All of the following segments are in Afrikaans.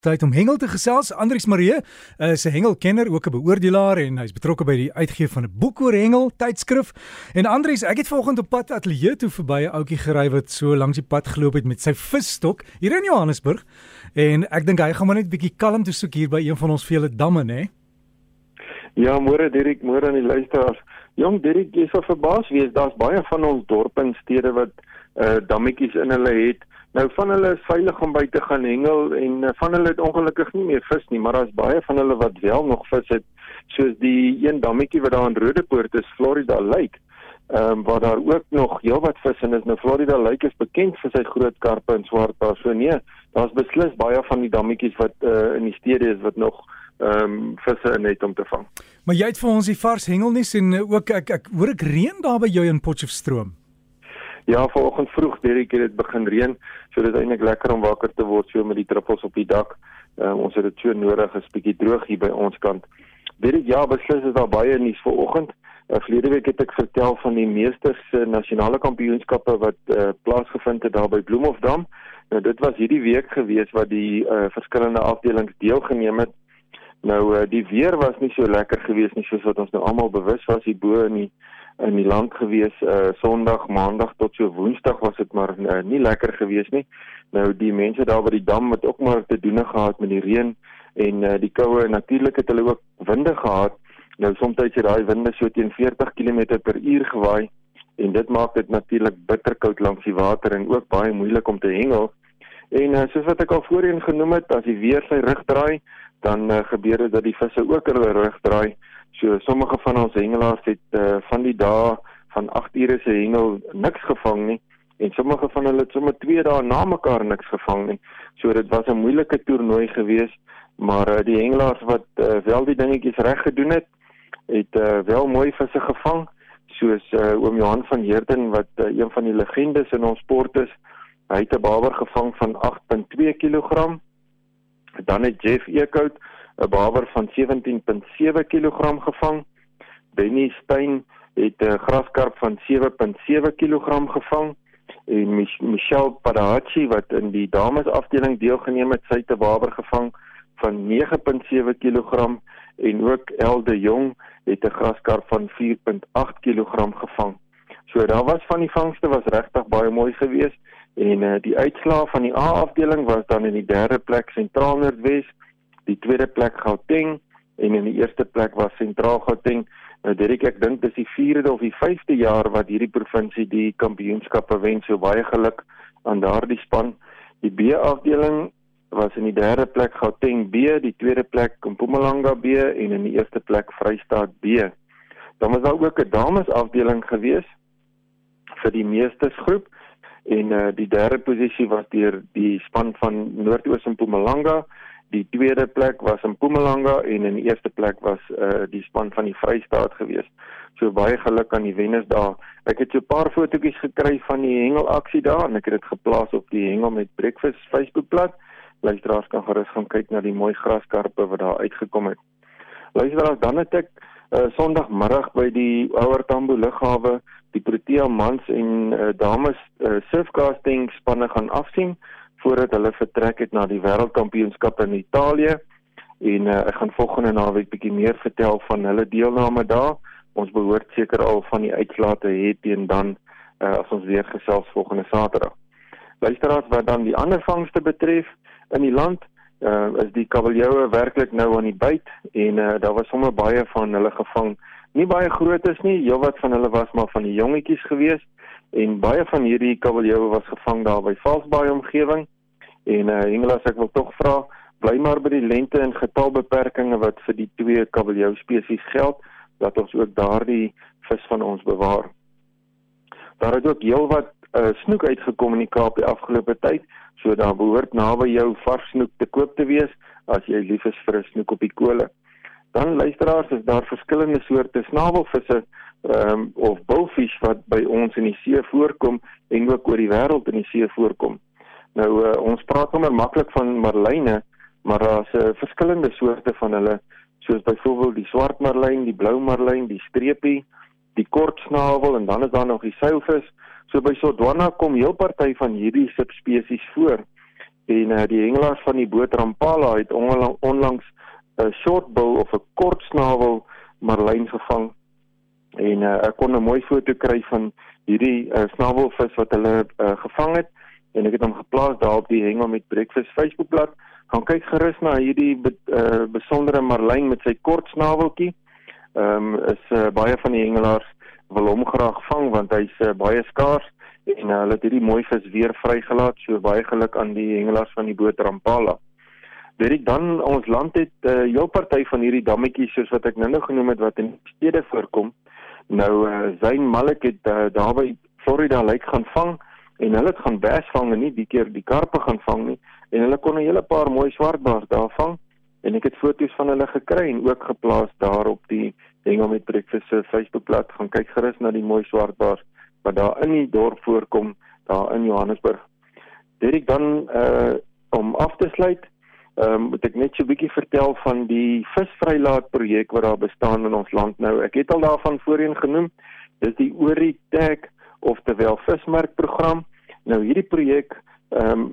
Tyd om hengel te gesels. Andrius Marie is 'n hengelkenner, ook 'n beoordelaar en hy's betrokke by die uitgee van 'n boek oor hengel tydskrif. En Andrius, ek het vanoggend op pad ateljee toe verby 'n ouetjie gery wat so langs die pad geloop het met sy visstok hier in Johannesburg. En ek dink hy gaan maar net 'n bietjie kalm toe soek hier by een van ons vele damme, né? Ja, môre Dirk, môre aan die luisteraars. Jong Dirk, jy sal verbaas wees, daar's baie van ons dorpe en stede wat uh dammetjies in hulle het Nou van hulle is veilig om by te gaan hengel en uh, van hulle het ongelukkig nie meer vis nie, maar daar's baie van hulle wat wel nog vis het, soos die een dammetjie wat daar in Rodepoort is, Florida Lake. Ehm um, waar daar ook nog heelwat vis in is. Nou Florida Lake is bekend vir sy groot karpe en swartbaars. So nee, daar's beslis baie van die dammetjies wat uh, in die stede is wat nog ehm um, visse in het om te vang. Maar jy het vir ons die vars hengelnuus en uh, ook ek ek hoor ek reën daar by jou in Potchefstroom. Ja, vanoggend vroeg Derek het dit begin reën, so dit is eintlik lekker om wakker te word so met die druppels op die dak. Um, ons het dit so nodig, is bietjie droog hier by ons kant. Derek, ja, beslis is daar baie nuus vanoggend. Uh, verlede week het ek vertel van die meesters uh, nasionale kampioenskappe wat uh, plaasgevind het daar by Bloemhofdam. Nou dit was hierdie week gewees wat die uh, verskillende afdelings deelgeneem het. Nou uh, die weer was nie so lekker gewees nie soos wat ons nou almal bewus was hier bo in die in die land gewees uh Sondag, Maandag tot so Woensdag was dit maar uh, nie lekker gewees nie. Nou die mense daar by die dam het ook maar te doen gehad met die reën en uh die koue natuurlik het hulle ook winde gehad. Nou soms het daai winde so teen 40 km/h gewaai en dit maak dit natuurlik bitterkoud langs die water en ook baie moeilik om te hengel. En uh, soos wat ek al voorheen genoem het, as die weer sy rug draai, dan uh, gebeur dit dat die visse ook hulle rug draai. So sommige van ons hengelaars het uh, van die dae van 8 ure se hengel niks gevang nie en sommige van hulle het sommer 2 dae na mekaar niks gevang nie. So dit was 'n moeilike toernooi geweest, maar uh, die hengelaars wat uh, wel die dingetjies reg gedoen het, het uh, wel mooi visse gevang soos uh, oom Johan van Heerden wat uh, een van die legendes in ons sport is. Hy het 'n baber gevang van 8.2 kg. Dan het Jeff Eekhout 'n bawer van 17.7 kg gevang. Benny Stein het 'n graskarp van 7.7 kg gevang en Mich Michelle Padachi wat in die dames afdeling deelgeneem het, sy het 'n bawer gevang van 9.7 kg en ook Elde Jong het 'n graskarp van 4.8 kg gevang. So daar was van die vangste was regtig baie mooi geweest en uh, die uitslae van die A afdeling was dan in die derde plek Sentraal Noordwes die tweede plek Gauteng en in die eerste plek was Sentraal Gauteng. Nou Derek, ek dink dis die 4de of die 5de jaar wat hierdie provinsie die kampioenskappe wen. So baie geluk aan daardie span. Die B afdeling was in die derde plek Gauteng B, die tweede plek Mpumalanga B en in die eerste plek Vrystaat B. Dan was daar ook 'n dames afdeling gewees vir die meestersgroep en uh, die derde posisie was deur die span van Noordoos en Mpumalanga Die tweede plek was in Mpumalanga en in die eerste plek was uh die span van die Vrystaat gewees. So baie geluk aan die wenners daar. Ek het so 'n paar fotootjies gekry van die hengelaksie daar en ek het dit geplaas op die Hengel met Breakfast Facebookblad. Luisteraars kan gerus gaan kyk na die mooi graskarpe wat daar uitgekom het. Luisteraars, dan het ek uh Sondagmiddag by die Ouer Tambo lughawe die Protea mans en uh, dames uh, surfcasting spanne gaan afsien voordat hulle vertrek het na die wêreldkampioenskap in Italië en uh, ek gaan volgende naweek bietjie meer vertel van hulle deelname daar. Ons behoort seker al van die uitslae te hê teen dan uh, as ons weer gesels volgende Saterdag. Luisteraars wat dan die ander vangste betref in die land uh, is die kabeljou werklik nou aan die byt en uh, daar was sommer baie van hulle gevang. Nie baie groot is nie, heelwat van hulle was maar van die jongetjies geweest en baie van hierdie kabeljoue was gevang daar by Valsbaai omgewing en uh, Engels ek wil tog vra bly maar by die lengte en getalbeperkings wat vir die twee kabeljou spesies geld dat ons ook daardie vis van ons bewaar. Daar het ook heelwat uh, snoek uitgekom in die Kaap die afgelope tyd, so daar behoort naby jou vars snoek te koop te wees as jy lief is vir 'n snoek op die kole. Dan luisteraars, is daar verskillende soorte snavelvisse ehm um, of bulfish wat by ons in die see voorkom en ook oor die wêreld in die see voorkom. Nou uh, ons praat sommer maklik van marline, maar daar's uh, verskillende soorte van hulle soos byvoorbeeld die swart marlyn, die blou marlyn, die streepie, die kort snavel en dan is daar nog die seilvis. So by Sodwana kom heel party van hierdie subspesies voor. en uh, die hengelaars van die boot Rampala het onlang, onlangs 'n uh, shortbill of 'n kortsnavel marlyn gevang en uh, ek kon 'n mooi foto kry van hierdie uh, snavelvis wat hulle uh, gevang het en ek het hom geplaas daar op die hengel met breakfast Facebookblad gaan kyk gerus na hierdie be, uh, besondere marlyn met sy kort snaveltjie ehm um, is uh, baie van die hengelaars wil hom graag vang want hy's uh, baie skaars en uh, hulle het hierdie mooi vis weer vrygelaat so baie geluk aan die hengelaars van die boot Rampala. Dit dan ons land het 'n uh, heel party van hierdie dammetjies soos wat ek nou-nou genoem het wat in stede voorkom. Nou uh, Zayn Malik het uh, daar by Florida lyk gaan vang en hulle het gaan bass vang en nie die keer die karpe gaan vang nie en hulle kon 'n hele paar mooi swartbaars daar vang en ek het foto's van hulle gekry en ook geplaas daar op die Hengel met Breakfast se Facebookblad gaan kyk gerus na die mooi swartbaars wat daar in die dorp voorkom daar in Johannesburg. Dit dan uh om af te sluit, ehm um, moet ek net so 'n bietjie vertel van die visvrylaat projek wat daar bestaan in ons land nou. Ek het al daarvan voorheen genoem. Dis die Ori Tag of terwyl vismerkprogram. Nou hierdie projek ehm um,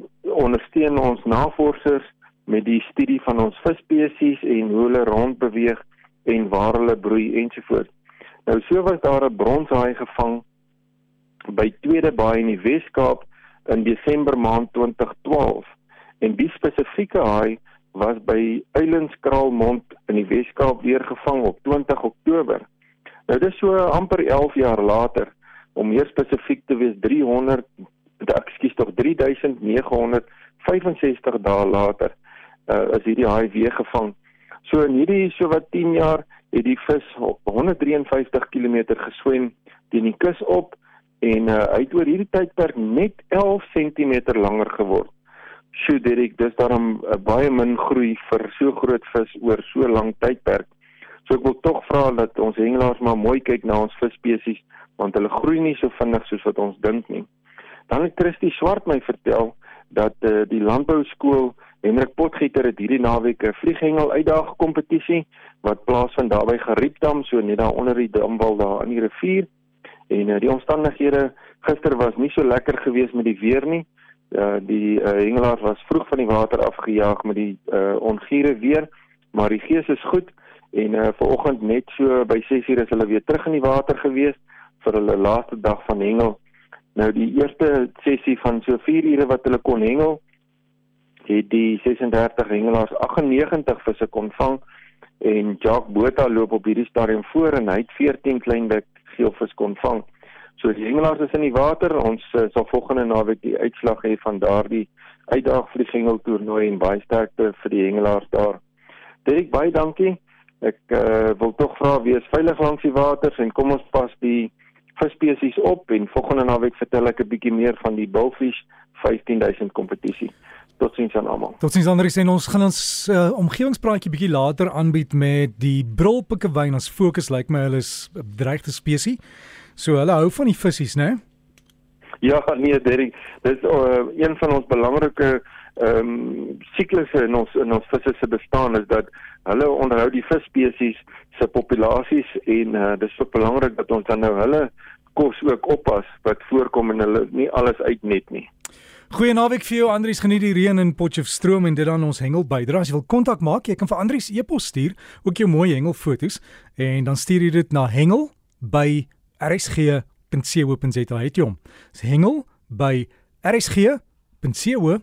ondersteun ons navorsers met die studie van ons visspesies en hoe hulle rondbeweeg en waar hulle broei ensovoorts. Nou so was daar 'n bronshaai gevang by Tweede Baai in die Wes-Kaap in Desember maand 2012 en die spesifieke haai was by Eilandskraalmond in die Wes-Kaap weer gevang op 20 Oktober. Nou dis so amper 11 jaar later om meer spesifiek te wees 300 ekskuus tog 3965 dae later uh, is hierdie haai weer gevang. So in hierdie so wat 10 jaar het die vis op 153 km geswem teen die kus op en uh, hy het oor hierdie tydperk net 11 cm langer geword. Sjoe, Derek, dis daarom uh, baie min groei vir so groot vis oor so lank tydperk. So ek wil tog vra dat ons hengelaars maar mooi kyk na ons visspesies want hulle groei nie so vinnig soos wat ons dink nie. Dan het Christie Swart my vertel dat uh, die landbou skool Hendrik Potgieter het hierdie naweek 'n vlieghengel uitdaag kompetisie wat plaasvind daar by Geriepdam so net daar onder die damwal daar aan die rivier. En uh, die omstandighede gister was nie so lekker geweest met die weer nie. Uh, die uh, hengelaars was vroeg van die water afgejaag met die uh, ongure weer, maar die gees is goed en uh, vanoggend net so by 6:00 is hulle weer terug in die water geweest vir hulle laaste dag van hengel. Nou die eerste sessie van so 4 ure wat hulle kon hengel, het die 36 hengelaars 98 visse kon vang en Jacques Botha loop op hierdie stadium voor en hy het 14 kleinbek geelvis kon vang. So die hengelaars is in die water. Ons uh, sal volgende naweek die uitslag hê van daardie uitdag vir die hengeltoernooi en baie sterkte vir die hengelaars daar. Dirk baie dankie. Ek uh, wil tog vra wees veilig langs die waters en kom ons pas die visspesies op en volgende naweek vertel ek 'n bietjie meer van die Bullfish 15000 kompetisie. Totsiens aan almal. Totsiens Andri sê ons gaan ons uh, omgewingspraatjie bietjie later aanbied met die brilpikkewyn as fokus lyk like my hulle is 'n bedreigde spesies. So hulle hou van die visse, né? Ja, nee, Derek, dis uh, een van ons belangrike ehm um, siklusse in ons in ons visse se bestaan is dat hulle onderhou die visspesies se populasies en uh, dis so belangrik dat ons dan nou hulle kos ook oppas wat voorkom en hulle nie alles uitnet nie. Goeie naweek vir jou Andrius, geniet die reën in Potchefstroom en dit dan ons hengel bydra. As jy wil kontak maak, jy kan vir Andrius e-pos stuur, ook jou mooi hengelfoto's en dan stuur jy dit na hengel by rsg.co.za het jy hom. Dis hengel by rsg.co.za